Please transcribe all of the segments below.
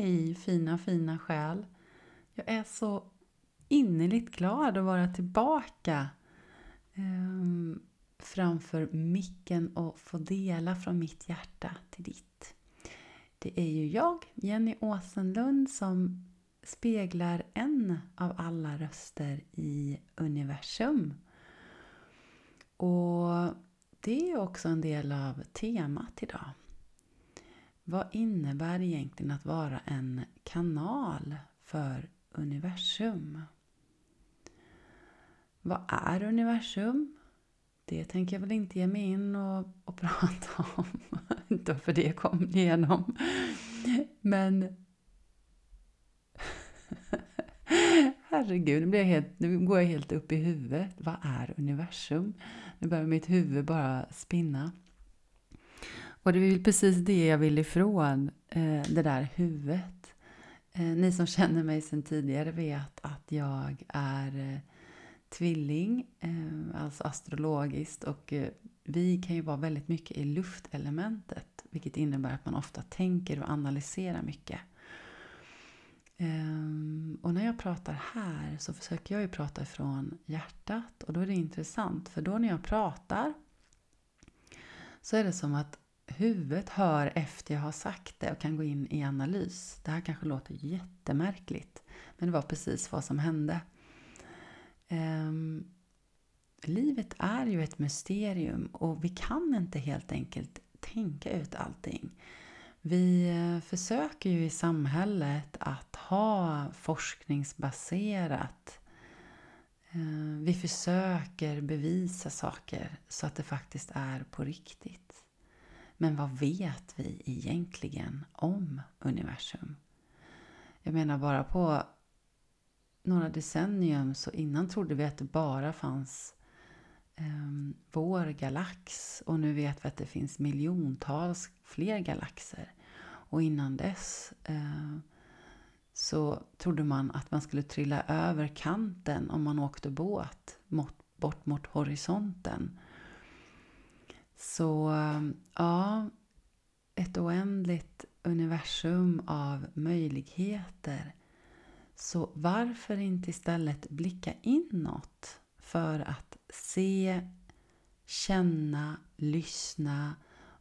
Hej fina, fina själ. Jag är så innerligt glad att vara tillbaka eh, framför micken och få dela från mitt hjärta till ditt. Det är ju jag, Jenny Åsenlund, som speglar en av alla röster i universum. Och det är också en del av temat idag. Vad innebär egentligen att vara en kanal för universum? Vad är universum? Det tänker jag väl inte ge mig in och, och prata om. inte för det kom igenom. Men Herregud, nu, blir jag helt, nu går jag helt upp i huvudet. Vad är universum? Nu börjar mitt huvud bara spinna. Och det är väl precis det jag vill ifrån, eh, det där huvudet. Eh, ni som känner mig sedan tidigare vet att jag är eh, tvilling, alltså astrologiskt. Och vi kan ju vara väldigt mycket i luftelementet. Vilket innebär att man ofta tänker och analyserar mycket. Ehm, och när jag pratar här så försöker jag ju prata ifrån hjärtat. Och då är det intressant, för då när jag pratar så är det som att huvudet hör efter jag har sagt det och kan gå in i analys. Det här kanske låter jättemärkligt, men det var precis vad som hände. Um, livet är ju ett mysterium och vi kan inte helt enkelt tänka ut allting. Vi eh, försöker ju i samhället att ha forskningsbaserat. Eh, vi försöker bevisa saker så att det faktiskt är på riktigt. Men vad vet vi egentligen om universum? Jag menar bara på några decennium så innan trodde vi att det bara fanns eh, vår galax och nu vet vi att det finns miljontals fler galaxer. Och innan dess eh, så trodde man att man skulle trilla över kanten om man åkte båt mot, bort mot horisonten. Så ja, ett oändligt universum av möjligheter. Så varför inte istället blicka inåt för att se, känna, lyssna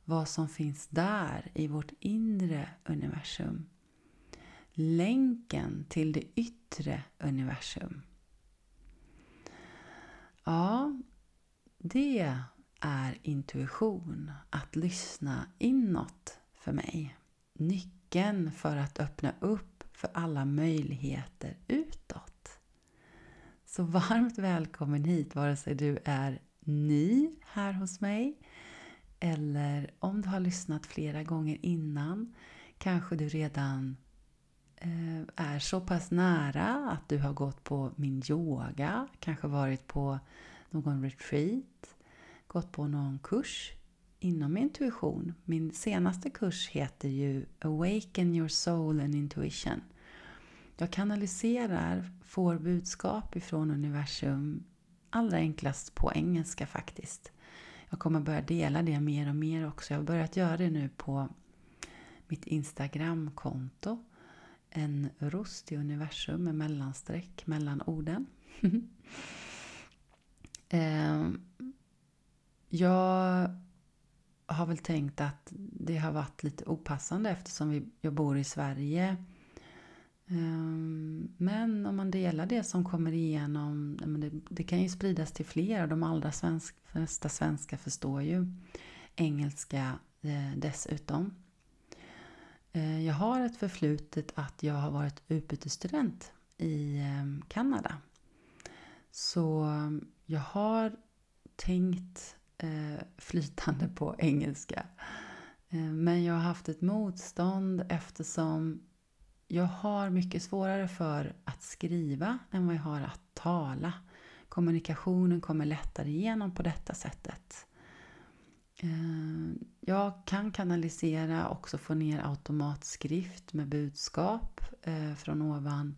vad som finns där i vårt inre universum. Länken till det yttre universum. Ja, det är intuition, att lyssna inåt för mig. Nyckeln för att öppna upp för alla möjligheter utåt. Så varmt välkommen hit vare sig du är ny här hos mig eller om du har lyssnat flera gånger innan. Kanske du redan eh, är så pass nära att du har gått på min yoga, kanske varit på någon retreat gått på någon kurs inom intuition. Min senaste kurs heter ju Awaken your soul and intuition. Jag kanaliserar, får budskap ifrån universum allra enklast på engelska faktiskt. Jag kommer börja dela det mer och mer också. Jag har börjat göra det nu på mitt Instagramkonto. En rost i universum med mellanstreck mellan orden. Ehm, jag har väl tänkt att det har varit lite opassande eftersom vi, jag bor i Sverige. Ehm, men om man delar det som kommer igenom, det, kan ju spridas till fler och de allra svensk, flesta svenskar förstår ju engelska eh, dessutom. Eh, jag har ett förflutet att jag har varit utbytesstudent i ehm, Kanada. Så jag har tänkt Eh, flytande på engelska. Eh, men jag har haft ett motstånd eftersom jag har mycket svårare för att skriva än vad jag har att tala. Kommunikationen kommer lättare igenom på detta sättet. Eh, jag kan kanalisera, också få ner automatskrift med budskap från ovan.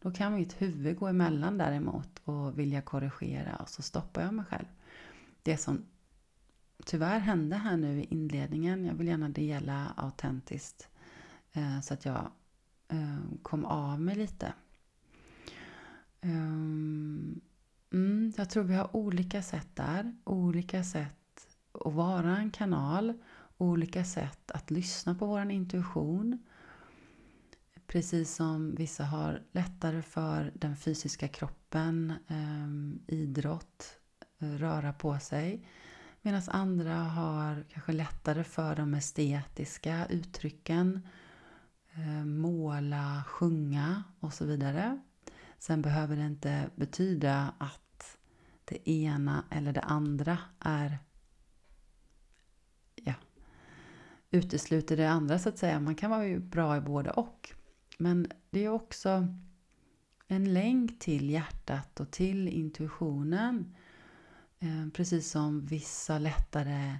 Då kan mitt huvud gå emellan däremot och vilja korrigera och så stoppar jag mig själv. Det som tyvärr hände här nu i inledningen. Jag vill gärna dela autentiskt. Eh, så att jag eh, kom av mig lite. Ehm, mm, jag tror vi har olika sätt där. Olika sätt att vara en kanal. Olika sätt att lyssna på vår intuition. Precis som vissa har lättare för den fysiska kroppen, ehm, idrott, eh, röra på sig. Medan andra har kanske lättare för de estetiska uttrycken. Eh, måla, sjunga och så vidare. Sen behöver det inte betyda att det ena eller det andra är ja, utesluter det andra så att säga. Man kan vara bra i både och. Men det är också en länk till hjärtat och till intuitionen. Eh, precis som vissa lättare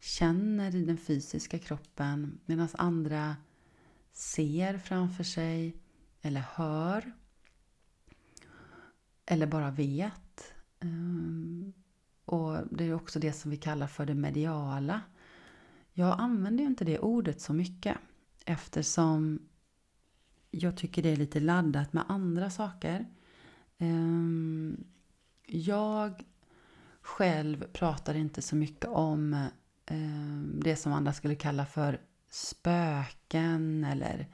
känner i den fysiska kroppen medan andra ser framför sig eller hör eller bara vet. Eh, och det är också det som vi kallar för det mediala. Jag använder ju inte det ordet så mycket eftersom jag tycker det är lite laddat med andra saker. Ehm, jag själv pratar inte så mycket om eh, det som andra skulle kalla för spöken eller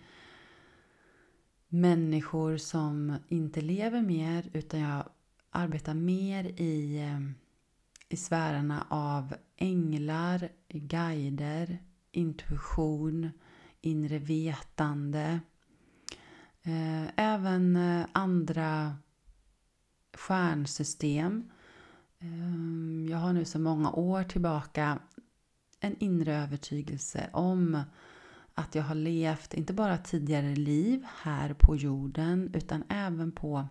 människor som inte lever mer utan jag arbetar mer i, ehm, i sfärerna av änglar, guider, intuition, inre vetande. Eh, även eh, andra stjärnsystem Ehm, jag har nu så många år tillbaka en inre övertygelse om att jag har levt, inte bara tidigare liv här på jorden, utan även på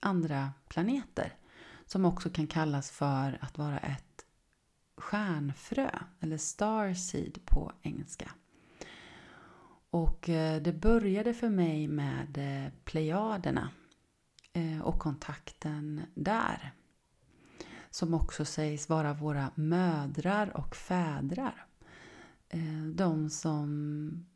andra planeter. Som också kan kallas för att vara ett stjärnfrö, eller starseed på engelska. Och eh, det började för mig med eh, Plejaderna eh, och kontakten där som också sägs vara våra mödrar och fädrar. Eh, de som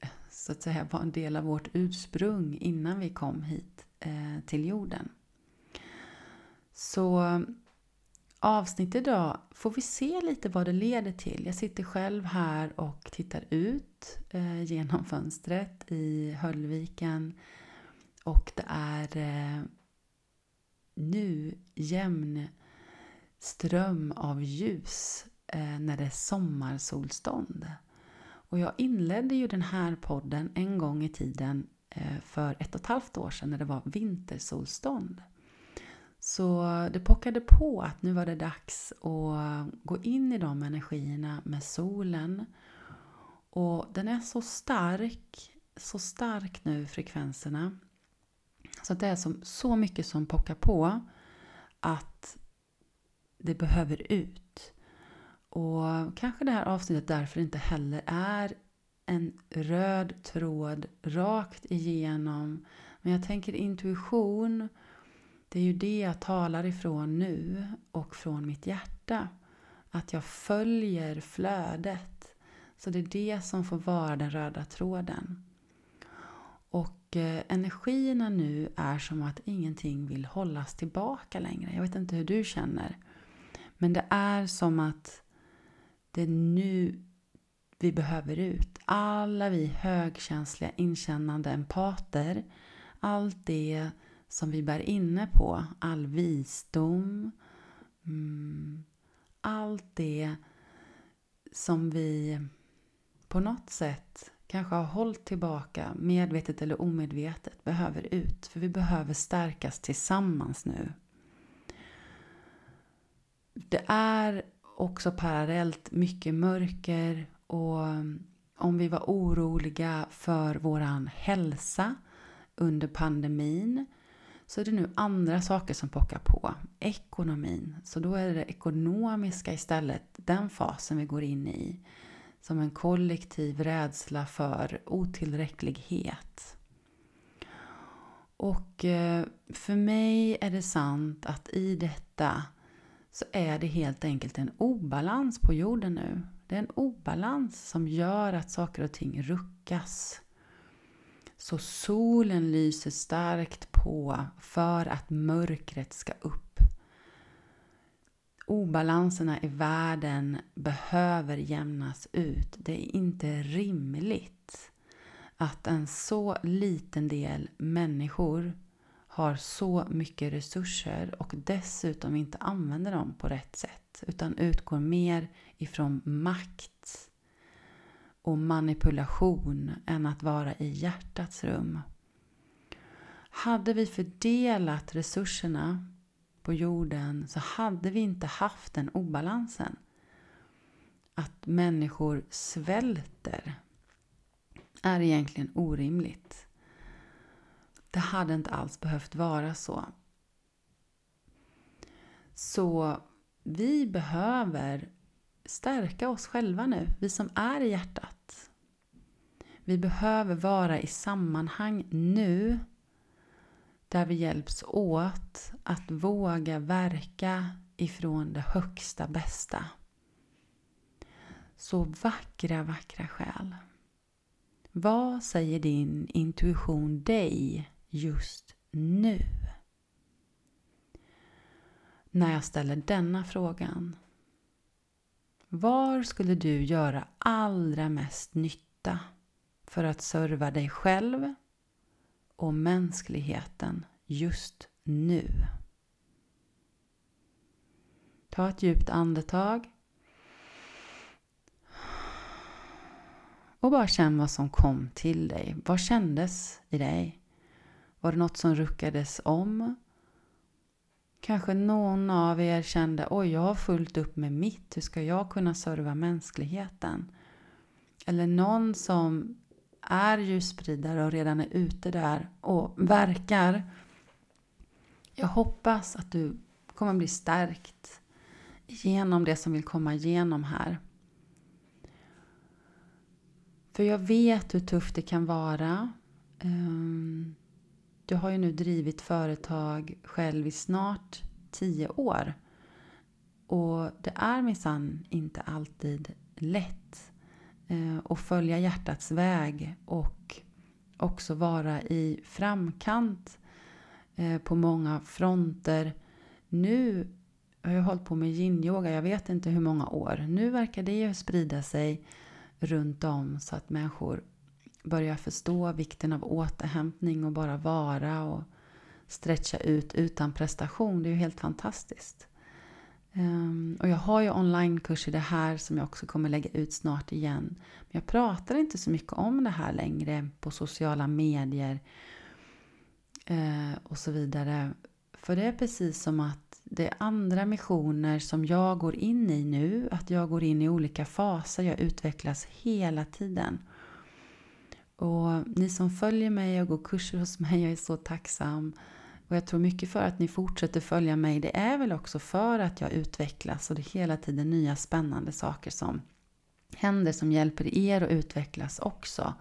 eh, så att säga var en del av vårt ursprung innan vi kom hit eh, till jorden. Så avsnitt idag får vi se lite vad det leder till. Jag sitter själv här och tittar ut genom fönstret i Höllviken och det är nu jämn ström av ljus eh, när det är sommarsolstånd. Och jag inledde ju den här podden en gång i tiden eh, för ett och ett halvt år sedan när det var vintersolstånd. Så det pockade på att nu var det dags att gå in i de energierna med solen. Och den är så stark, så stark nu frekvenserna så det är som, så mycket som pockar på att det behöver ut. Och kanske det här avsnittet därför inte heller är en röd tråd rakt igenom. Men jag tänker intuition, det är ju det jag talar ifrån nu och från mitt hjärta. Att jag följer flödet. Så det är det som får vara den röda tråden. Och eh, energierna nu är som att ingenting vill hållas tillbaka längre. Jag vet inte hur du känner. Men det är som att det är nu vi behöver ut. Alla vi högkänsliga, inkännande empater. Allt det som vi bär inne på. All visdom. Mm, allt det som vi på något sätt kanske har hållit tillbaka, medvetet eller omedvetet, behöver ut. För vi behöver stärkas tillsammans nu. Det är också parallellt mycket mörker och om vi var oroliga för våran hälsa under pandemin så är det nu andra saker som pockar på. Ekonomin. Så då är det ekonomiska istället den fasen vi går in i som en kollektiv rädsla för otillräcklighet. Och eh, för mig är det sant att i detta så är det helt enkelt en obalans på jorden nu. Det är en obalans som gör att saker och ting ruckas. Så solen lyser starkt på för att mörkret ska upp. Obalanserna i världen behöver jämnas ut. Det är inte rimligt att en så liten del människor har så mycket resurser och dessutom inte använder dem på rätt sätt utan utgår mer ifrån makt och manipulation än att vara i hjärtats rum. Hade vi fördelat resurserna på jorden så hade vi inte haft den obalansen. Att människor svälter är egentligen orimligt. Det hade inte alls behövt vara så. Så vi behöver stärka oss själva nu, vi som är i hjärtat. Vi behöver vara i sammanhang nu där vi hjälps åt att våga verka ifrån det högsta bästa. Så vackra, vackra själ. Vad säger din intuition dig just nu? När jag ställer denna frågan. Var skulle du göra allra mest nytta för att serva dig själv och mänskligheten just nu? Ta ett djupt andetag Och bara känn vad som kom till dig. Vad kändes i dig? Var det något som ruckades om? Kanske någon av er kände oj, jag har fullt upp med mitt. Hur ska jag kunna serva mänskligheten? Eller någon som är ljusspridare och redan är ute där och verkar. Jag hoppas att du kommer bli stärkt genom det som vill komma igenom här. För jag vet hur tufft det kan vara. Ehm, du har ju nu drivit företag själv i snart tio år. Och det är minsann inte alltid lätt Eh, och följa hjärtats väg och också vara i framkant eh, på många fronter. Nu har jag hållit på med yin-yoga, jag vet inte hur många år. Nu verkar det ju sprida sig runt om så att människor börjar förstå vikten av återhämtning och bara vara och stretcha ut utan prestation. Det är ju helt fantastiskt. Um, och jag har ju onlinekurs i det här som jag också kommer lägga ut snart igen. Men jag pratar inte så mycket om det här längre på sociala medier uh, och så vidare. För det är precis som att det är andra missioner som jag går in i nu. Att jag går in i olika faser. Jag utvecklas hela tiden. Och ni som följer mig och går kurser hos mig, jag är så tacksam. Och jag tror mycket för att ni fortsätter följa mig. Det är väl också för att jag utvecklas och det är hela tiden nya spännande saker som händer som hjälper er att utvecklas också.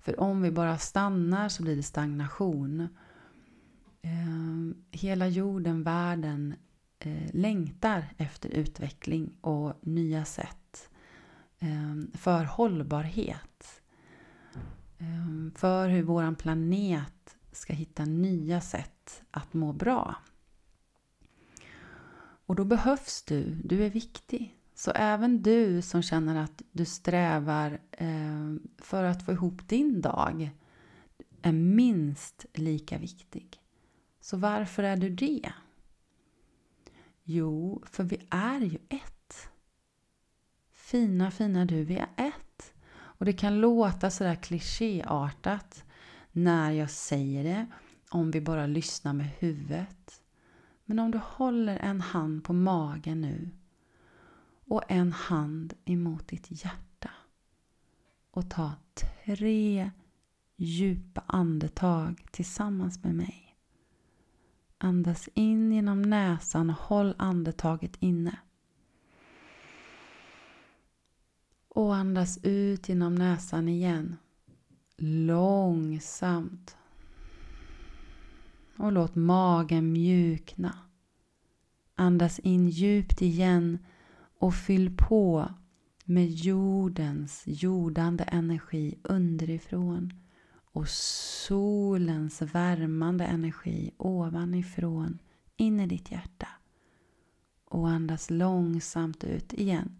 För om vi bara stannar så blir det stagnation. Ehm, hela jorden, världen eh, längtar efter utveckling och nya sätt ehm, för hållbarhet. Ehm, för hur vår planet ska hitta nya sätt att må bra. Och då behövs du, du är viktig. Så även du som känner att du strävar eh, för att få ihop din dag är minst lika viktig. Så varför är du det? Jo, för vi är ju ett. Fina, fina du, vi är ett. Och det kan låta sådär klichéartat när jag säger det, om vi bara lyssnar med huvudet. Men om du håller en hand på magen nu och en hand emot ditt hjärta och ta tre djupa andetag tillsammans med mig. Andas in genom näsan och håll andetaget inne. Och andas ut genom näsan igen. Långsamt. Och låt magen mjukna. Andas in djupt igen och fyll på med jordens jordande energi underifrån och solens värmande energi ovanifrån in i ditt hjärta. Och andas långsamt ut igen.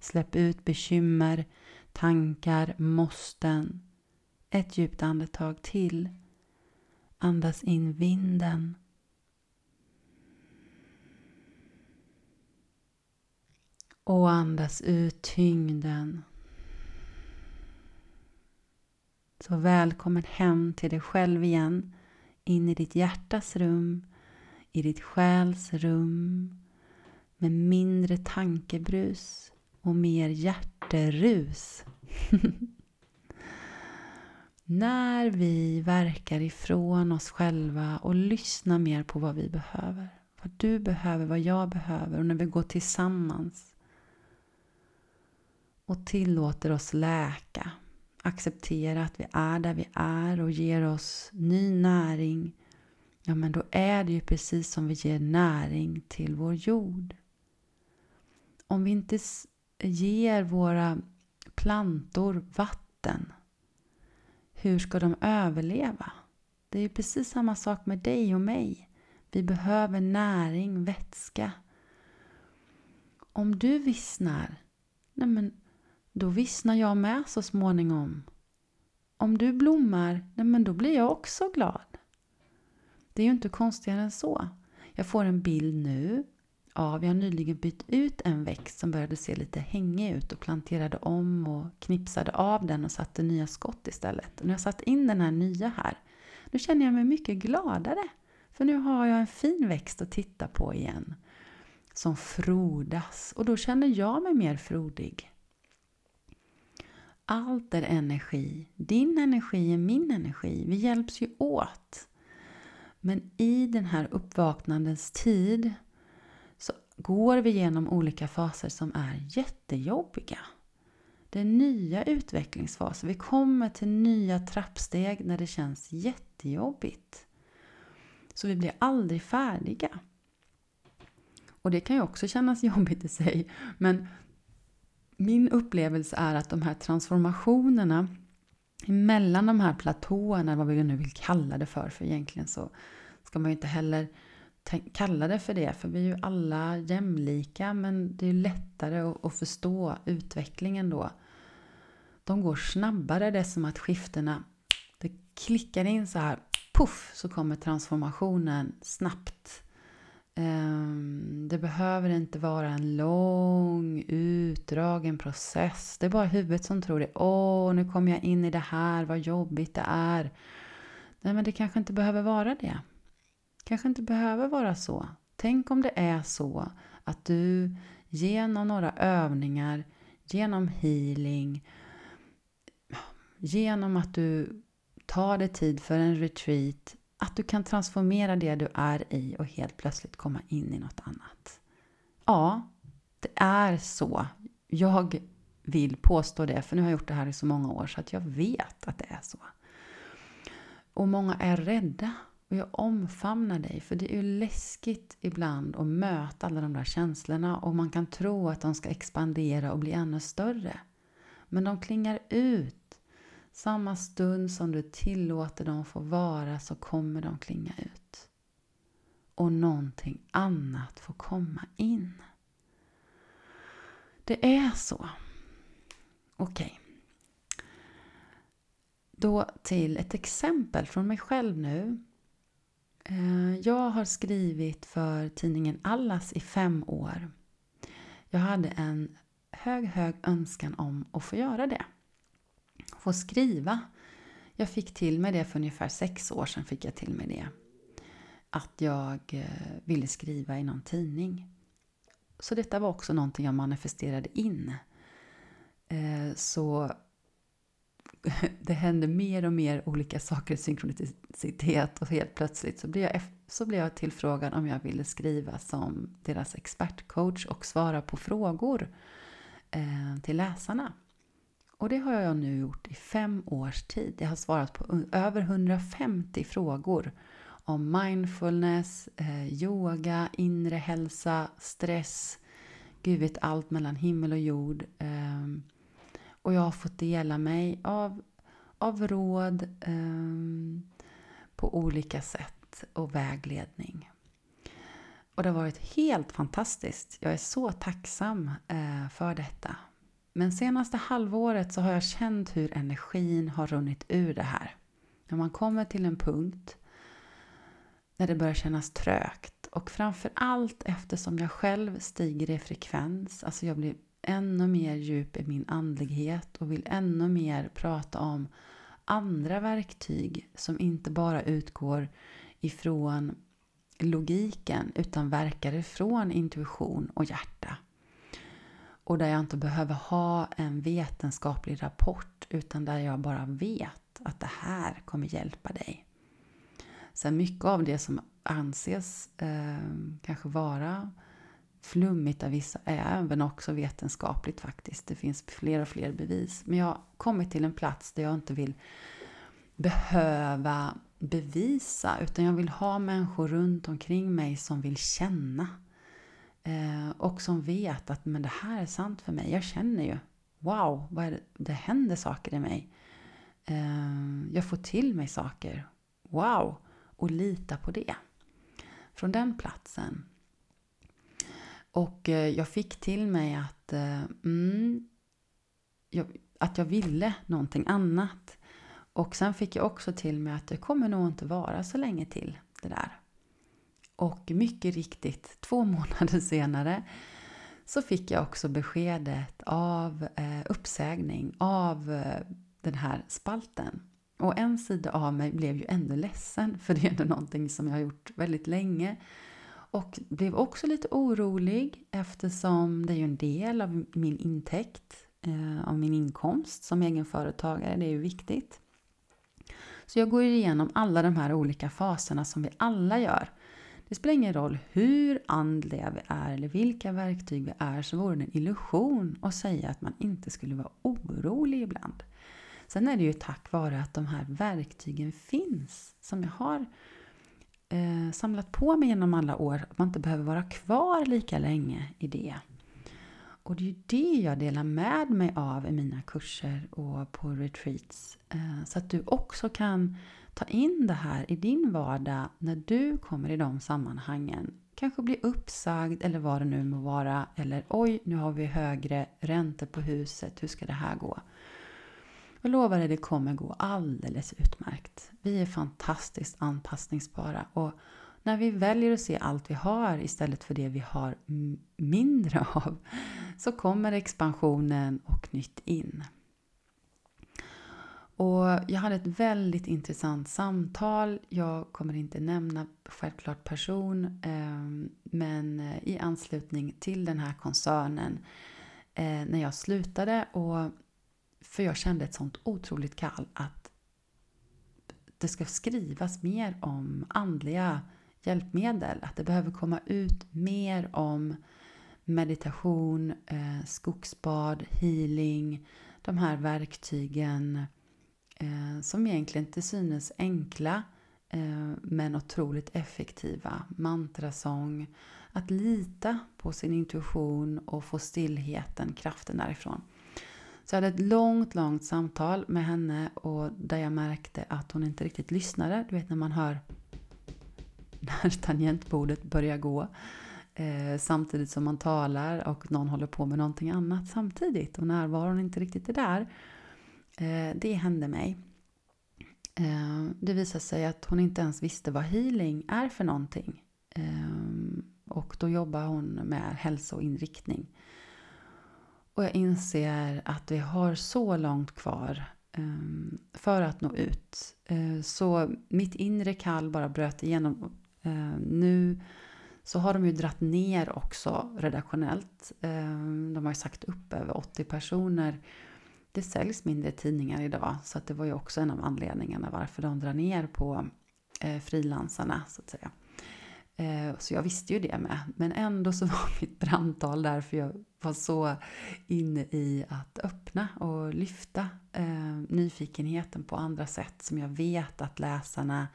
Släpp ut bekymmer, tankar, måsten. Ett djupt andetag till. Andas in vinden. Och andas ut tyngden. Så välkommen hem till dig själv igen. In i ditt hjärtas rum, i ditt själs rum. Med mindre tankebrus och mer hjärterus. När vi verkar ifrån oss själva och lyssnar mer på vad vi behöver. Vad du behöver, vad jag behöver och när vi går tillsammans och tillåter oss läka. Acceptera att vi är där vi är och ger oss ny näring. Ja, men då är det ju precis som vi ger näring till vår jord. Om vi inte ger våra plantor vatten, hur ska de överleva? Det är ju precis samma sak med dig och mig. Vi behöver näring, vätska. Om du vissnar, nej men då vissnar jag med så småningom. Om du blommar, nej men då blir jag också glad. Det är ju inte konstigare än så. Jag får en bild nu Ja, vi har nyligen bytt ut en växt som började se lite hängig ut och planterade om och knipsade av den och satte nya skott istället. Och har jag satt in den här nya här, nu känner jag mig mycket gladare. För nu har jag en fin växt att titta på igen. Som frodas och då känner jag mig mer frodig. Allt är energi. Din energi är min energi. Vi hjälps ju åt. Men i den här uppvaknandets tid går vi genom olika faser som är jättejobbiga. Det är nya utvecklingsfaser. Vi kommer till nya trappsteg när det känns jättejobbigt. Så vi blir aldrig färdiga. Och det kan ju också kännas jobbigt i sig. Men min upplevelse är att de här transformationerna mellan de här platåerna, vad vi nu vill kalla det för, för egentligen så ska man ju inte heller kalla det för det, för vi är ju alla jämlika, men det är lättare att förstå utvecklingen då. De går snabbare, det är som att skiftena, det klickar in så här, puff, så kommer transformationen snabbt. Ehm, det behöver inte vara en lång, utdragen process. Det är bara huvudet som tror det. Åh, nu kommer jag in i det här, vad jobbigt det är. Nej, men det kanske inte behöver vara det kanske inte behöver vara så. Tänk om det är så att du genom några övningar, genom healing, genom att du tar dig tid för en retreat, att du kan transformera det du är i och helt plötsligt komma in i något annat. Ja, det är så. Jag vill påstå det, för nu har jag gjort det här i så många år så att jag vet att det är så. Och många är rädda. Och jag omfamnar dig, för det är ju läskigt ibland att möta alla de där känslorna och man kan tro att de ska expandera och bli ännu större. Men de klingar ut samma stund som du tillåter dem få vara så kommer de klinga ut. Och någonting annat får komma in. Det är så. Okej. Okay. Då till ett exempel från mig själv nu. Eh, jag har skrivit för tidningen Allas i fem år. Jag hade en hög, hög önskan om att få göra det få skriva. Jag fick till mig det för ungefär sex år sedan. fick jag till mig det. Att jag eh, ville skriva i någon tidning. Så detta var också någonting jag manifesterade in. Eh, så det händer mer och mer olika saker i synkronicitet och helt plötsligt så blev, jag, så blev jag tillfrågad om jag ville skriva som deras expertcoach och svara på frågor eh, till läsarna. Och det har jag nu gjort i fem års tid. Jag har svarat på över 150 frågor om mindfulness, eh, yoga, inre hälsa, stress, Gud vet allt mellan himmel och jord. Ehm, och jag har fått dela mig av, av råd eh, på olika sätt och vägledning. Och det har varit helt fantastiskt. Jag är så tacksam eh, för detta. Men senaste halvåret så har jag känt hur energin har runnit ur det här. När man kommer till en punkt när det börjar kännas trögt och framför allt eftersom jag själv stiger i frekvens, alltså jag blir ännu mer djup i min andlighet och vill ännu mer prata om andra verktyg som inte bara utgår ifrån logiken utan verkar ifrån intuition och hjärta. Och där jag inte behöver ha en vetenskaplig rapport utan där jag bara vet att det här kommer hjälpa dig. Sen mycket av det som anses eh, kanske vara flummigt av vissa är men också vetenskapligt faktiskt. Det finns fler och fler bevis. Men jag har kommit till en plats där jag inte vill behöva bevisa utan jag vill ha människor runt omkring mig som vill känna. Eh, och som vet att men det här är sant för mig. Jag känner ju, wow, vad det? det händer saker i mig. Eh, jag får till mig saker. Wow! Och lita på det. Från den platsen. Och eh, jag fick till mig att, eh, mm, jag, att jag ville någonting annat. Och sen fick jag också till mig att det kommer nog inte vara så länge till det där. Och mycket riktigt, två månader senare så fick jag också beskedet av eh, uppsägning av eh, den här spalten. Och en sida av mig blev ju ännu ledsen för det är någonting som jag har gjort väldigt länge. Och blev också lite orolig eftersom det är ju en del av min intäkt, eh, av min inkomst som egenföretagare. Det är ju viktigt. Så jag går igenom alla de här olika faserna som vi alla gör. Det spelar ingen roll hur andliga vi är eller vilka verktyg vi är så vore det en illusion att säga att man inte skulle vara orolig ibland. Sen är det ju tack vare att de här verktygen finns som jag har eh, samlat på mig genom alla år. Att man inte behöver vara kvar lika länge i det. Och det är ju det jag delar med mig av i mina kurser och på retreats. Eh, så att du också kan ta in det här i din vardag när du kommer i de sammanhangen. Kanske bli uppsagd eller vad det nu må vara. Eller oj, nu har vi högre räntor på huset, hur ska det här gå? Jag lovar dig, det kommer gå alldeles utmärkt. Vi är fantastiskt anpassningsbara och när vi väljer att se allt vi har istället för det vi har mindre av så kommer expansionen och nytt in. Och jag hade ett väldigt intressant samtal. Jag kommer inte nämna självklart person, ehm, men eh, i anslutning till den här koncernen eh, när jag slutade och för jag kände ett sånt otroligt kall att det ska skrivas mer om andliga hjälpmedel. Att det behöver komma ut mer om meditation, eh, skogsbad, healing, de här verktygen eh, som egentligen till synes enkla eh, men otroligt effektiva. Mantrasång, att lita på sin intuition och få stillheten, kraften därifrån. Så jag hade ett långt, långt samtal med henne och där jag märkte att hon inte riktigt lyssnade. Du vet när man hör när tangentbordet börjar gå eh, samtidigt som man talar och någon håller på med någonting annat samtidigt och närvaron inte riktigt är där. Eh, det hände mig. Eh, det visade sig att hon inte ens visste vad healing är för någonting. Eh, och då jobbar hon med hälsoinriktning. Och jag inser att vi har så långt kvar ehm, för att nå ut. Eh, så mitt inre kall bara bröt igenom. Eh, nu så har de ju dratt ner också redaktionellt. Ehm, de har ju sagt upp över 80 personer. Det säljs mindre tidningar idag så att det var ju också en av anledningarna varför de drar ner på eh, frilansarna så att säga. Så jag visste ju det med. Men ändå så var mitt brandtal där för jag var så inne i att öppna och lyfta eh, nyfikenheten på andra sätt som jag vet att läsarna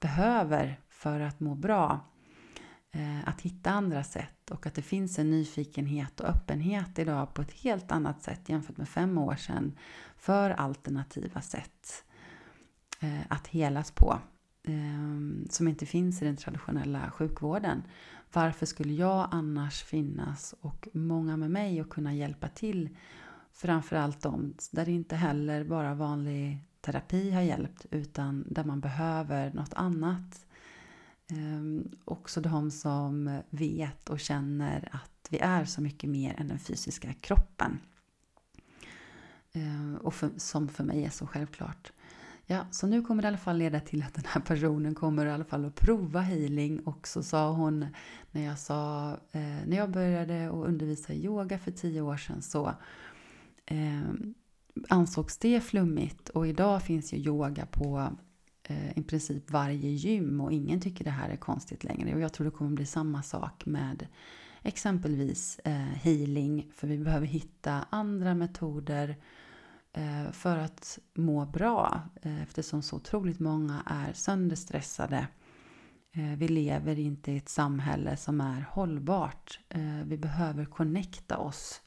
behöver för att må bra. eh, att hitta andra sätt och att det finns en nyfikenhet och öppenhet idag på ett helt annat sätt jämfört med fem år sedan för alternativa sätt eh, att helas på eh, som inte finns i den traditionella sjukvården. Varför skulle jag annars finnas och många med mig och kunna hjälpa till framförallt de där inte heller bara vanlig terapi har hjälpt utan där man behöver något annat. Ehm, också de som vet och känner att vi är så mycket mer än den fysiska kroppen. Ehm, och för, som för mig är så självklart. Ja, så nu kommer det i alla fall leda till att den här personen kommer i alla fall att prova healing. Och så sa hon när jag sa, eh, när jag började att undervisa i yoga för tio år sedan så eh, ansågs det flummigt. Och idag finns ju yoga på eh, i princip varje gym. Och ingen tycker det här är konstigt längre. Och jag tror det kommer bli samma sak med exempelvis eh, healing. För vi behöver hitta andra metoder. Eh, Eh, för att må bra eh, eftersom så otroligt många är sönderstressade. Eh, vi lever inte i ett samhälle som är hållbart. Vi behöver connecta oss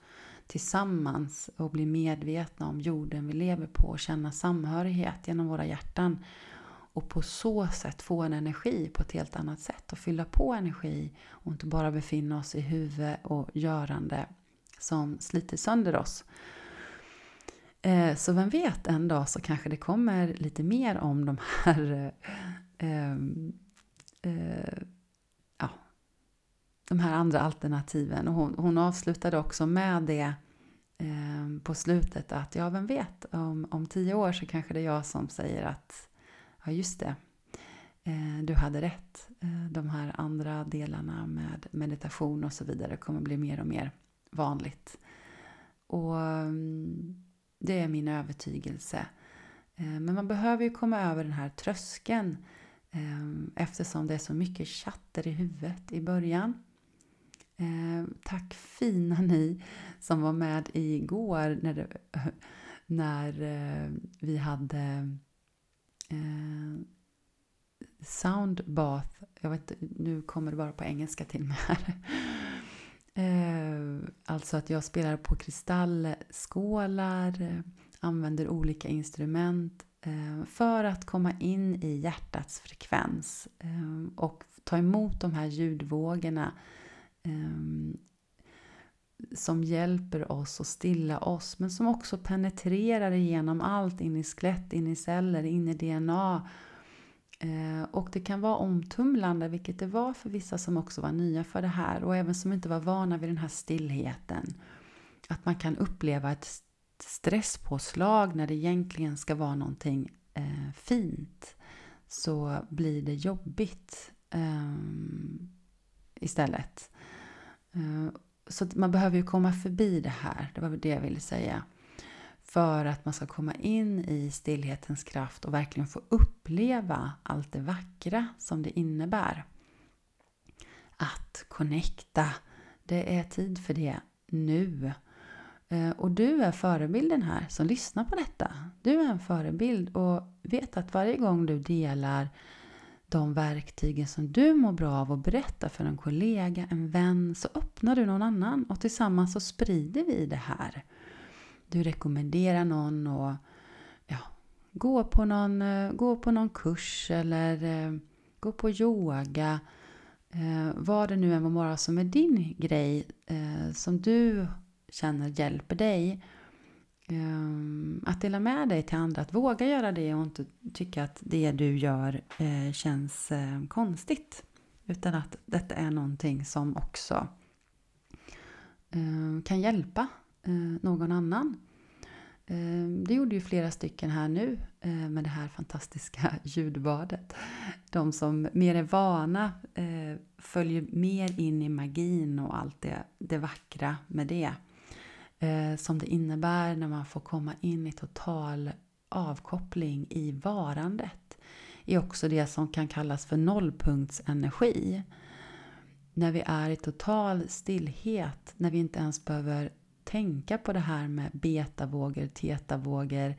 tillsammans och bli medvetna om jorden vi lever på och känna samhörighet genom våra hjärtan. Och på så sätt få en energi på ett helt annat sätt och fylla på energi och inte bara befinna oss i huvud och görande som sliter sönder oss. Eh, så vem vet, en dag så kanske det kommer lite mer om de här eh, ehm, eh, ja, de här andra alternativen. Och hon, hon avslutade också med det eh, på slutet att ja, vem vet, om, om tio år så kanske det är jag som säger att ja, just det, eh, du hade rätt. Eh, de här andra delarna med meditation och så vidare kommer bli mer och mer vanligt. Och ehm, det är min övertygelse. Eh, men man behöver ju komma över den här tröskeln eh, eftersom det är så mycket chatter i huvudet i början. Eh, tack fina ni som var med igår när, det, när vi hade soundbath. Jag vet nu kommer det bara på engelska till mig här. Eh, alltså att jag spelar på kristallskålar, eh, använder olika instrument eh, för att komma in i hjärtats frekvens och ta emot de här ljudvågorna som hjälper oss att stilla oss men som också penetrerar igenom allt in i skelett, in i celler, in i DNA Eh, och det kan vara omtumlande, vilket det var för vissa som också var nya för det här och även som inte var vana vid den här stillheten. Att man kan uppleva ett stresspåslag när det egentligen ska vara någonting eh, fint. Så blir det jobbigt ehm, istället. Eh, så man behöver ju komma förbi det här, det var det jag ville säga för att man ska komma in i stillhetens kraft och verkligen få uppleva allt det vackra som det innebär. Att connecta, det är tid för det nu. Eh, och du är förebilden här som lyssnar på detta. Du är en förebild och vet att varje gång du delar de verktygen som du mår bra av och berättar för en kollega, en vän, så öppnar du någon annan och tillsammans så sprider vi det här du rekommenderar någon att ja, gå, på någon, eh, gå på någon kurs eller eh, gå på yoga. Eh, vad det nu än må vara som är din grej som du känner hjälper dig. Att dela med dig till andra, att våga göra det och inte tycka att det du gör känns konstigt. Utan att detta är någonting som också kan hjälpa Eh, någon annan. Eh, det gjorde ju flera stycken här nu eh, med det här fantastiska ljudbadet. De som mer är vana följer mer in i magin och allt det, det vackra med det. Som det innebär när man får komma in i total avkoppling i varandet. är också det som kan kallas för nollpunktsenergi. När vi är i total stillhet, när vi inte ens behöver tänka på det här med betavågor, tetavågor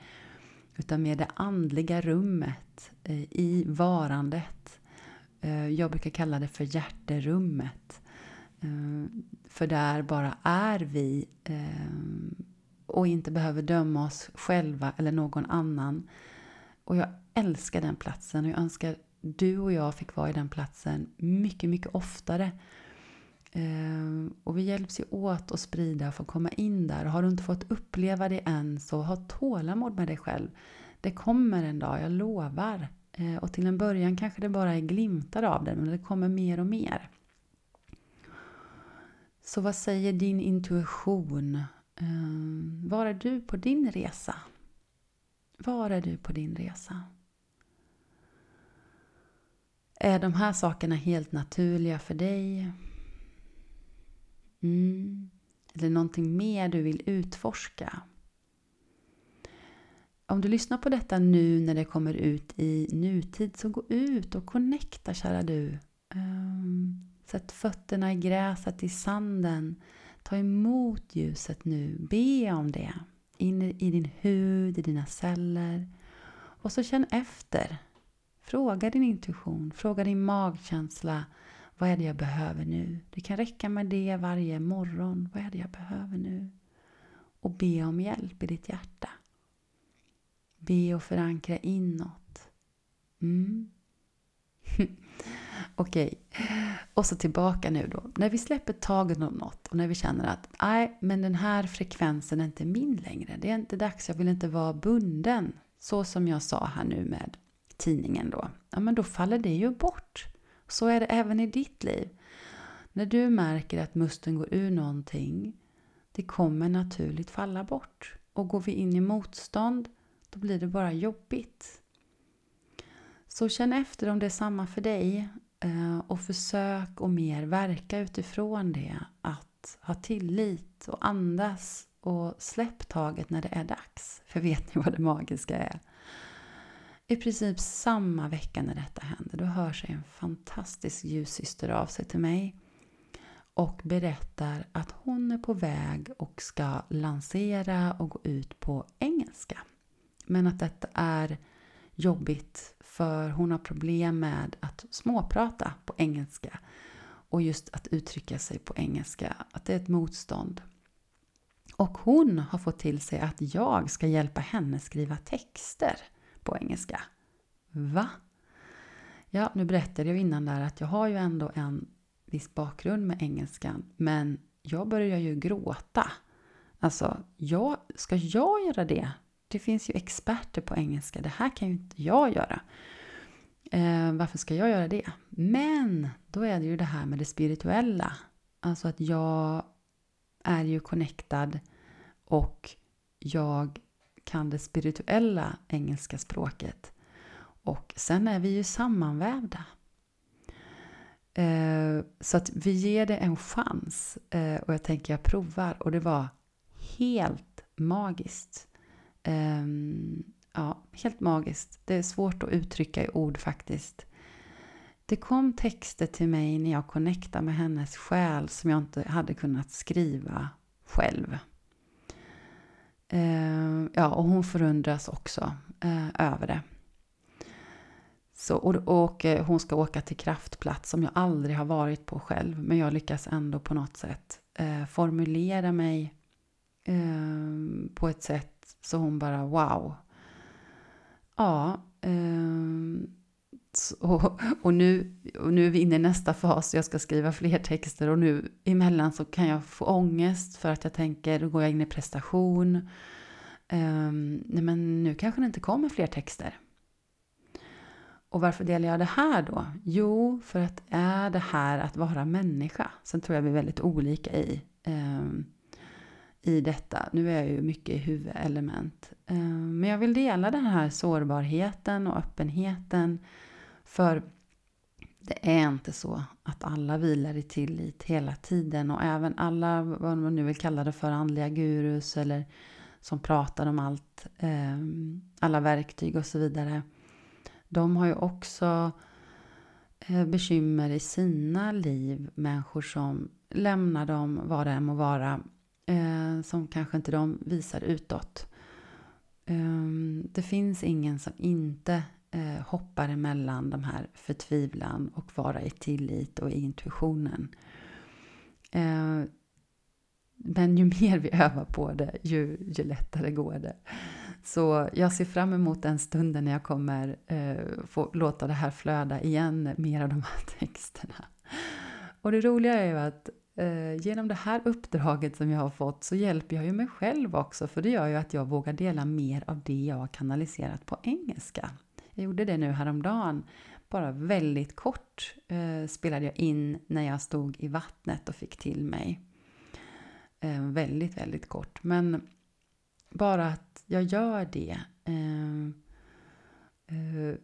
utan med det andliga rummet eh, i varandet eh, jag brukar kalla det för hjärterummet. Eh, för där bara är vi och inte behöver döma oss själva eller någon annan. Och jag älskar den platsen och jag önskar du och jag fick vara i den platsen mycket, mycket oftare. Ehm, och vi hjälps ju åt att sprida och få komma in där. Har du inte fått uppleva det än så ha tålamod med dig själv. Det kommer en dag, jag lovar. Ehm, och till en början kanske det bara är glimtar av det, men det kommer mer och mer. Så vad säger din intuition? Ehm, var är du på din resa? Var är du på din resa? Är de här sakerna helt naturliga för dig? Mm. Eller någonting mer du vill utforska? Om du lyssnar på detta nu när det kommer ut i nutid så gå ut och connecta kära du. Ehm, sätt fötterna i gräset, i sanden. Ta emot ljuset nu. Be om det. In i din hud, i dina celler. Och så känn efter. Fråga din intuition, fråga din magkänsla. Vad är det jag behöver nu? Det kan räcka med det varje morgon. Vad är det jag behöver nu? Och be om hjälp i ditt hjärta. Be och förankra inåt. Mm. Okej, okay. och så tillbaka nu då. När vi släpper taget om något och när vi känner att nej, men den här frekvensen är inte min längre. Det är inte dags, jag vill inte vara bunden. Så som jag sa här nu med tidningen då. Ja, men då faller det ju bort. Så är det även i ditt liv. När du märker att musten går ur någonting, det kommer naturligt falla bort. Och går vi in i motstånd, då blir det bara jobbigt. Så känn efter om det är samma för dig eh, och försök att mer verka utifrån det. Att ha tillit och andas och släpp taget när det är dags. För vet ni vad det magiska är? I princip samma vecka när detta händer, då hör sig en fantastisk ljussyster av sig till mig och berättar att hon är på väg och ska lansera och gå ut på engelska. Men att detta är jobbigt för hon har problem med att småprata på engelska. Och just att uttrycka sig på engelska, att det är ett motstånd. Och hon har fått till sig att jag ska hjälpa henne skriva texter på engelska. Va? Ja, nu berättade jag innan där att jag har ju ändå en viss bakgrund med engelskan, men jag börjar ju gråta. Alltså, jag, ska jag göra det det finns ju experter på engelska. Det här kan ju inte jag göra. Eh, varför ska jag göra det? Men då är det ju det här med det spirituella. Alltså att jag är ju connectad och jag kan det spirituella engelska språket. Och sen är vi ju sammanvävda. Eh, så att vi ger det en chans. Eh, och jag tänker jag provar. Och det var helt magiskt. Ehm, ja, helt magiskt. Det är svårt att uttrycka i ord faktiskt. Det kom texter till mig när jag connectade med hennes själ som jag inte hade kunnat skriva själv. Eh, ja, och hon förundras också eh, över det. Så, och, och, eh, hon ska åka till Kraftplats som jag aldrig har varit på själv. Men jag lyckas ändå på något sätt eh, formulera mig eh, på ett sätt så hon bara wow. Ja. Eh, och, och, nu, och nu är vi inne i nästa fas. Jag ska skriva fler texter och nu emellan så kan jag få ångest för att jag tänker, då går jag in i prestation. Um, nej men nu kanske det inte kommer fler texter. Och varför delar jag det här då? Jo, för att är det här att vara människa? Sen tror jag vi är väldigt olika i. um, i detta. Nu är jag ju mycket i huvudelement. Um, men jag vill dela den här sårbarheten och öppenheten. För det är inte så att alla vilar i tillit hela tiden. Och även alla, vad man nu vill kalla det för, andliga gurus eller som pratar om allt, eh, alla verktyg och så vidare. De har ju också eh, bekymmer i sina liv. Människor som lämnar dem, vad det än må vara, eh, som kanske inte de visar utåt. Ehm, det finns ingen som inte eh, hoppar emellan de här förtvivlan och vara i tillit och i intuitionen. Eh, men ju mer vi övar på det, ju, ju lättare går det. Så jag ser fram emot den stunden när jag kommer eh, få låta det här flöda igen, mer av de här texterna. Och det roliga är ju att eh, genom det här uppdraget som jag har fått så hjälper jag ju mig själv också, för det gör ju att jag vågar dela mer av det jag har kanaliserat på engelska. Jag gjorde det nu häromdagen, bara väldigt kort eh, spelade jag in när jag stod i vattnet och fick till mig. Eh, väldigt, väldigt kort. Men bara att jag gör det. Eh, eh,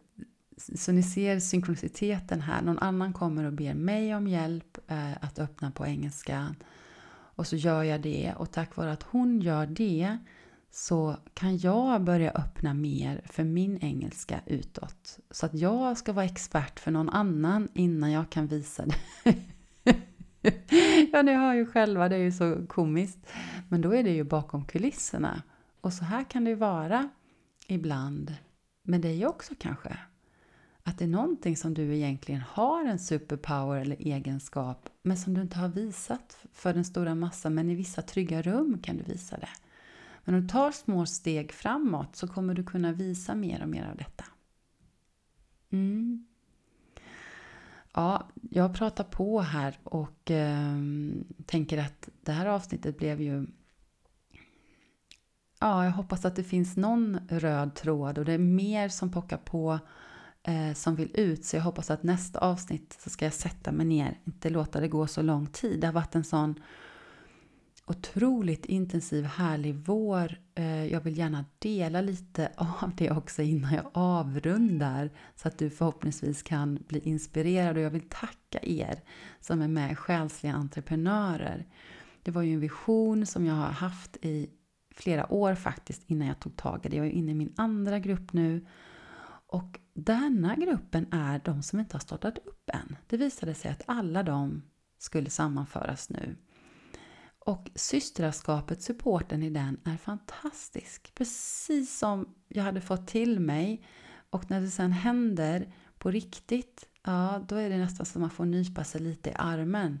så ni ser synkroniciteten här. Någon annan kommer och ber mig om hjälp eh, att öppna på engelska. Och så gör jag det. Och tack vare att hon gör det så kan jag börja öppna mer för min engelska utåt. Så att jag ska vara expert för någon annan innan jag kan visa det. ja, ni hör ju själva, det är ju så komiskt. Men då är det ju bakom kulisserna. Och så här kan det ju vara ibland med dig också kanske. Att det är någonting som du egentligen har en superpower eller egenskap men som du inte har visat för den stora massan. Men i vissa trygga rum kan du visa det. Men om du tar små steg framåt så kommer du kunna visa mer och mer av detta. Mm. Ja, jag pratar på här och eh, tänker att det här avsnittet blev ju Ja, jag hoppas att det finns någon röd tråd och det är mer som pockar på eh, som vill ut. Så jag hoppas att nästa avsnitt så ska jag sätta mig ner, inte låta det gå så lång tid. Det har varit en sån otroligt intensiv, härlig vår. Eh, jag vill gärna dela lite av det också innan jag avrundar så att du förhoppningsvis kan bli inspirerad och jag vill tacka er som är med Själsliga entreprenörer. Det var ju en vision som jag har haft i flera år faktiskt innan jag tog tag i det. Jag är inne i min andra grupp nu och denna gruppen är de som inte har startat upp än. Det visade sig att alla de skulle sammanföras nu. Och systraskapet, supporten i den är fantastisk. Precis som jag hade fått till mig. Och när det sen händer på riktigt, ja då är det nästan som att man får nypa sig lite i armen.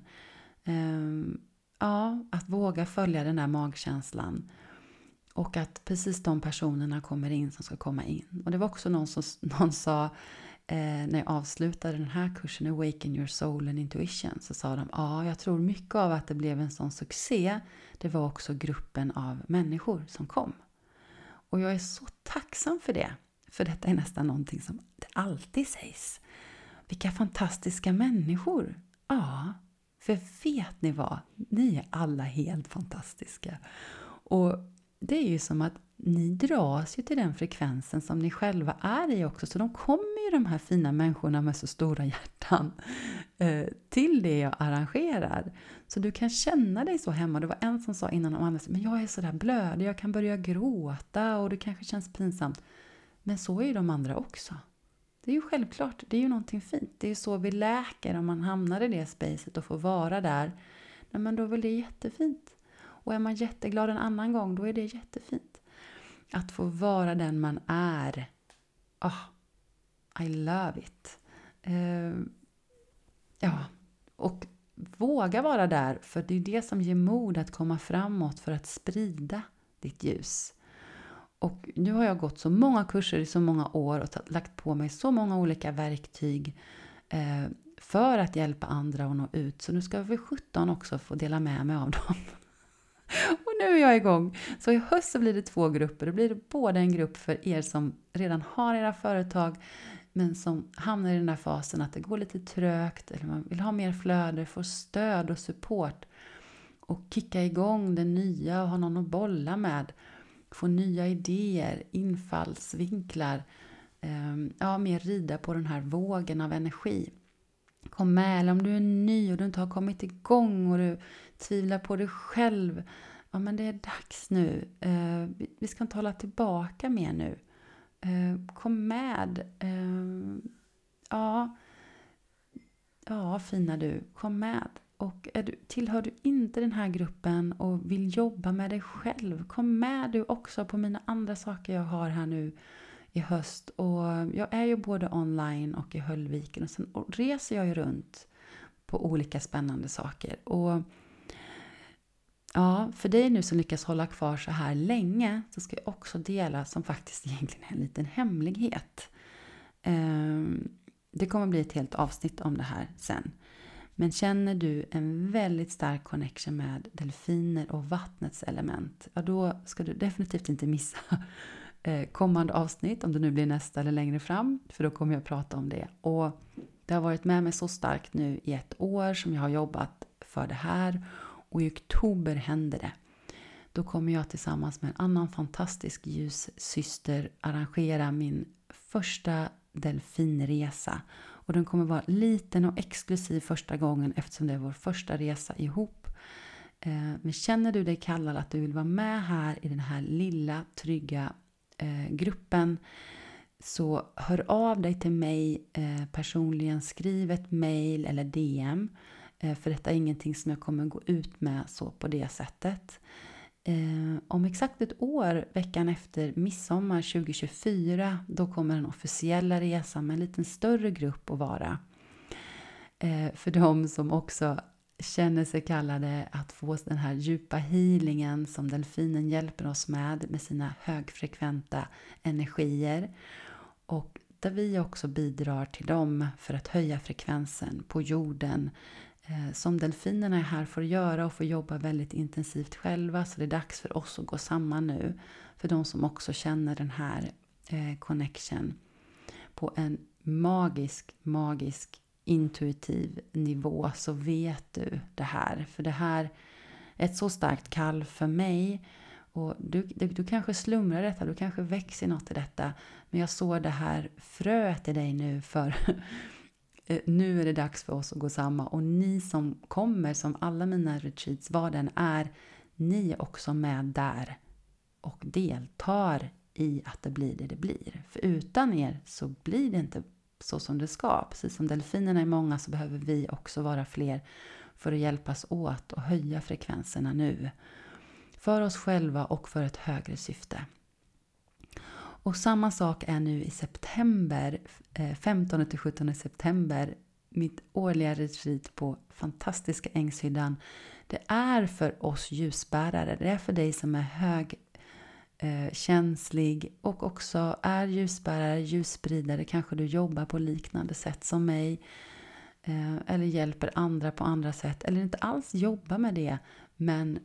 Ehm, ja, att våga följa den där magkänslan. Och att precis de personerna kommer in som ska komma in. Och det var också någon som någon sa Eh, när jag avslutade den här kursen Awaken your soul and intuition så sa de ja, jag tror mycket av att det blev en sån succé det var också gruppen av människor som kom. Och jag är så tacksam för det. För detta är nästan någonting som det alltid sägs. Vilka fantastiska människor! Ja, för vet ni vad? Ni är alla helt fantastiska. Och det är ju som att ni dras ju till den frekvensen som ni själva är i också. Så de kommer ju de här fina människorna med så stora hjärtan eh, till det jag arrangerar. Så du kan känna dig så hemma. Det var en som sa innan om andra, men jag är så där blödig, jag kan börja gråta och det kanske känns pinsamt. Men så är ju de andra också. Det är ju självklart, det är ju någonting fint. Det är ju så vi läker om man hamnar i det spacet och får vara där. men då är väl det jättefint. Och är man jätteglad en annan gång, då är det jättefint. Att få vara den man är. Oh, I love it. Uh, ja, och våga vara där, för det är det som ger mod att komma framåt för att sprida ditt ljus. Och nu har jag gått så många kurser i så många år och lagt på mig så många olika verktyg eh, för att hjälpa andra att nå ut. Så nu ska vi 17 också få dela med mig av dem. Och nu är jag igång! Så i höst så blir det två grupper. Det blir både en grupp för er som redan har era företag men som hamnar i den där fasen att det går lite trögt eller man vill ha mer flöde, få stöd och support och kicka igång det nya och ha någon att bolla med. Få nya idéer, infallsvinklar. Ehm, ja, mer rida på den här vågen av energi. Kom med, eller om du är ny och du inte har kommit igång och du tvivlar på dig själv. Ja, men det är dags nu. Eh, vi ska inte hålla tillbaka mer nu. Eh, kom med. Eh, ja, ja, fina du. Kom med. Och är du, tillhör du inte den här gruppen och vill jobba med dig själv, kom med du också på mina andra saker jag har här nu i höst. Och jag är ju både online och i Höllviken och sen reser jag ju runt på olika spännande saker. Och ja, för dig nu som lyckas hålla kvar så här länge så ska jag också dela som faktiskt egentligen är en liten hemlighet. Ehm, det kommer bli ett helt avsnitt om det här sen. Men känner du en väldigt stark connection med delfiner och vattnets element, ja då ska du definitivt inte missa eh, kommande avsnitt, om det nu blir nästa eller längre fram, för då kommer jag att prata om det. Och det har varit med mig så starkt nu i ett år som jag har jobbat för det här och i oktober händer det. Då kommer jag tillsammans med en annan fantastisk ljussyster arrangera min första delfinresa. Och den kommer vara liten och exklusiv första gången eftersom det är vår första resa ihop. Eh, men känner du dig kallad att du vill vara med här i den här lilla trygga eh, gruppen så hör av dig till mig eh, personligen, skriv ett mail eller DM. Eh, för detta är ingenting som jag kommer gå ut med så på det sättet. Eh, om exakt ett år, veckan efter midsommar 2024, då kommer den officiella resan med en lite större grupp att vara. Eh, för de som också känner sig kallade att få den här djupa healingen som delfinen hjälper oss med, med sina högfrekventa energier. Och där vi också bidrar till dem för att höja frekvensen på jorden Eh, som delfinerna är här för att göra och får jobba väldigt intensivt själva. Så det är dags för oss att gå samman nu. För de som också känner den här eh, connection på en magisk, magisk intuitiv nivå så vet du det här. För det här är ett så starkt kall för mig. Och du, du, du kanske slumrar detta, du kanske växer något i detta. Men jag såg det här fröet i dig nu för Eh, nu är det dags för oss att gå samma och ni som kommer som alla mina retreats, vad den är, ni är också med där och deltar i att det blir det det blir. För utan er så blir det inte så som det ska. Precis som delfinerna är många så behöver vi också vara fler för att hjälpas åt och höja frekvenserna nu. För oss själva och för ett högre syfte. Och samma sak är nu i september, eh, 15-17 september, mitt årliga retreat på fantastiska Ängshyddan. Det är för oss ljusbärare, det är för dig som är hög eh, känslig och också är ljusbärare, ljusspridare, kanske du jobbar på liknande sätt som mig eh, eller hjälper andra på andra sätt. Eller inte alls jobbar med det men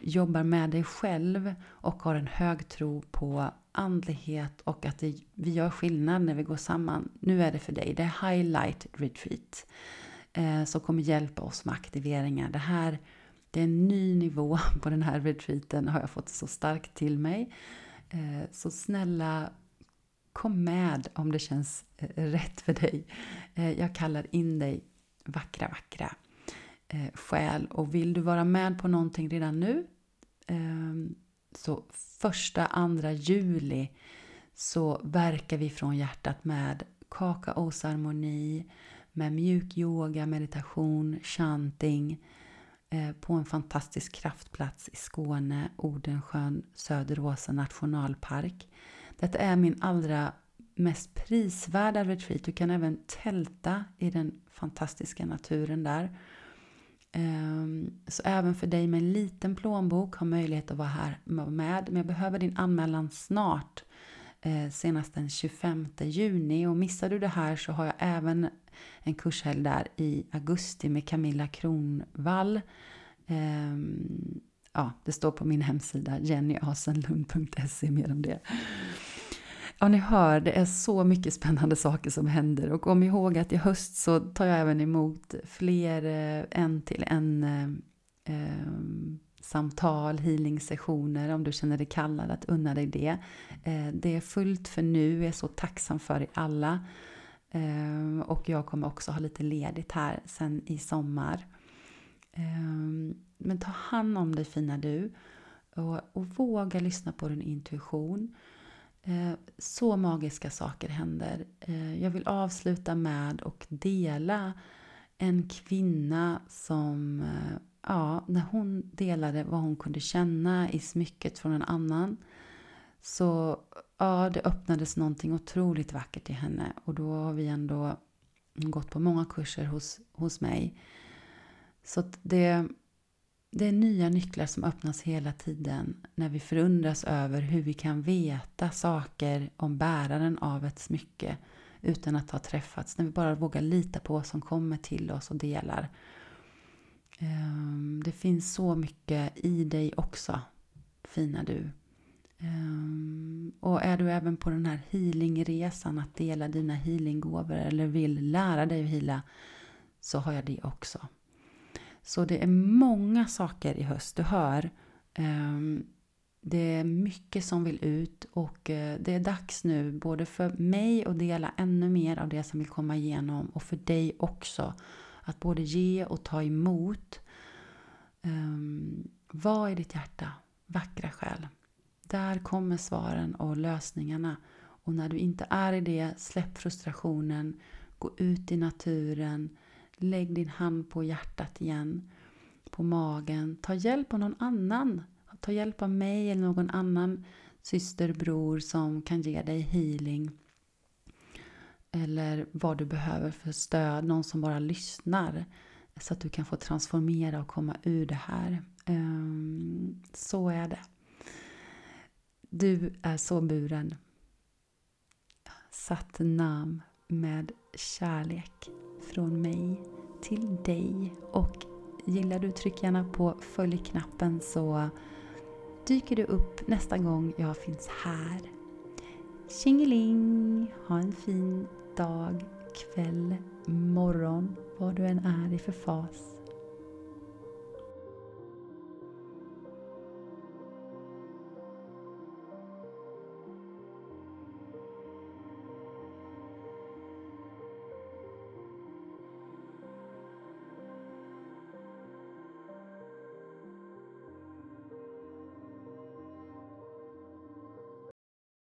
jobbar med dig själv och har en hög tro på andlighet och att det, vi gör skillnad när vi går samman. Nu är det för dig. Det är Highlight Retreat eh, som kommer hjälpa oss med aktiveringar. Det här det är en ny nivå på den här retreaten har jag fått så starkt till mig. Eh, så snälla kom med om det känns eh, rätt för dig. Eh, jag kallar in dig vackra, vackra eh, själ. Och vill du vara med på någonting redan nu ehm, så första, andra juli så verkar vi från hjärtat med kakaosharmoni, med mjuk yoga, meditation, chanting eh, på en fantastisk kraftplats i Skåne, Odensjön, Söderåsa nationalpark. Detta är min allra mest prisvärda retreat. Du kan även tälta i den fantastiska naturen där. Ehm, så även för dig med en liten plånbok har möjlighet att vara här med. Men jag behöver din anmälan snart. Eh, senast den 25 juni. Och missar du det här så har jag även en kurshelg där i augusti med Camilla Kronvall. Ehm, ja, det står på min hemsida jennyasenlund.se mer om det. Ja, ni hör, det är så mycket spännande saker som händer. Och kom ihåg att i höst så tar jag även emot fler eh, en till en eh, eh, samtal, healing-sessioner om du känner dig kallad att unna dig det. Eh, det är fullt för nu, jag är så tacksam för er alla. Eh, och jag kommer också ha lite ledigt här sen i sommar. Eh, men ta hand om dig fina du och, och våga lyssna på din intuition. Eh, så magiska saker händer. Eh, jag vill avsluta med att dela en kvinna som, eh, ja, när hon delade vad hon kunde känna i smycket från en annan Så ja, det öppnades någonting otroligt vackert i henne och då har vi ändå gått på många kurser hos, hos mig. Så det, det är nya nycklar som öppnas hela tiden när vi förundras över hur vi kan veta saker om bäraren av ett smycke utan att ha träffats. När vi bara vågar lita på vad som kommer till oss och delar. Ehm, det finns så mycket i dig också, fina du. Ehm, och är du även på den här healingresan att dela dina healinggåvor eller vill lära dig att heala så har jag det också. Så det är många saker i höst, du hör. Ehm, det är mycket som vill ut och eh, det är dags nu både för mig att dela ännu mer av det som vill komma igenom och för dig också att både ge och ta emot. Ehm, vad är ditt hjärta? Vackra själ. Där kommer svaren och lösningarna. Och när du inte är i det, släpp frustrationen. Gå ut i naturen. Lägg din hand på hjärtat igen. På magen. Ta hjälp av någon annan. Ta hjälp av mig eller någon annan syster, bror som kan ge dig healing. Eller vad du behöver för stöd. Någon som bara lyssnar. Så att du kan få transformera och komma ur det här. Ehm, så är det. Du är så buren. Satt namn med kärlek från mig till dig. Och gillar du, tryck gärna på följ-knappen så dyker du upp nästa gång jag finns här. Tjingeling! Ha en fin dag, kväll, morgon, vad du än är i för fas.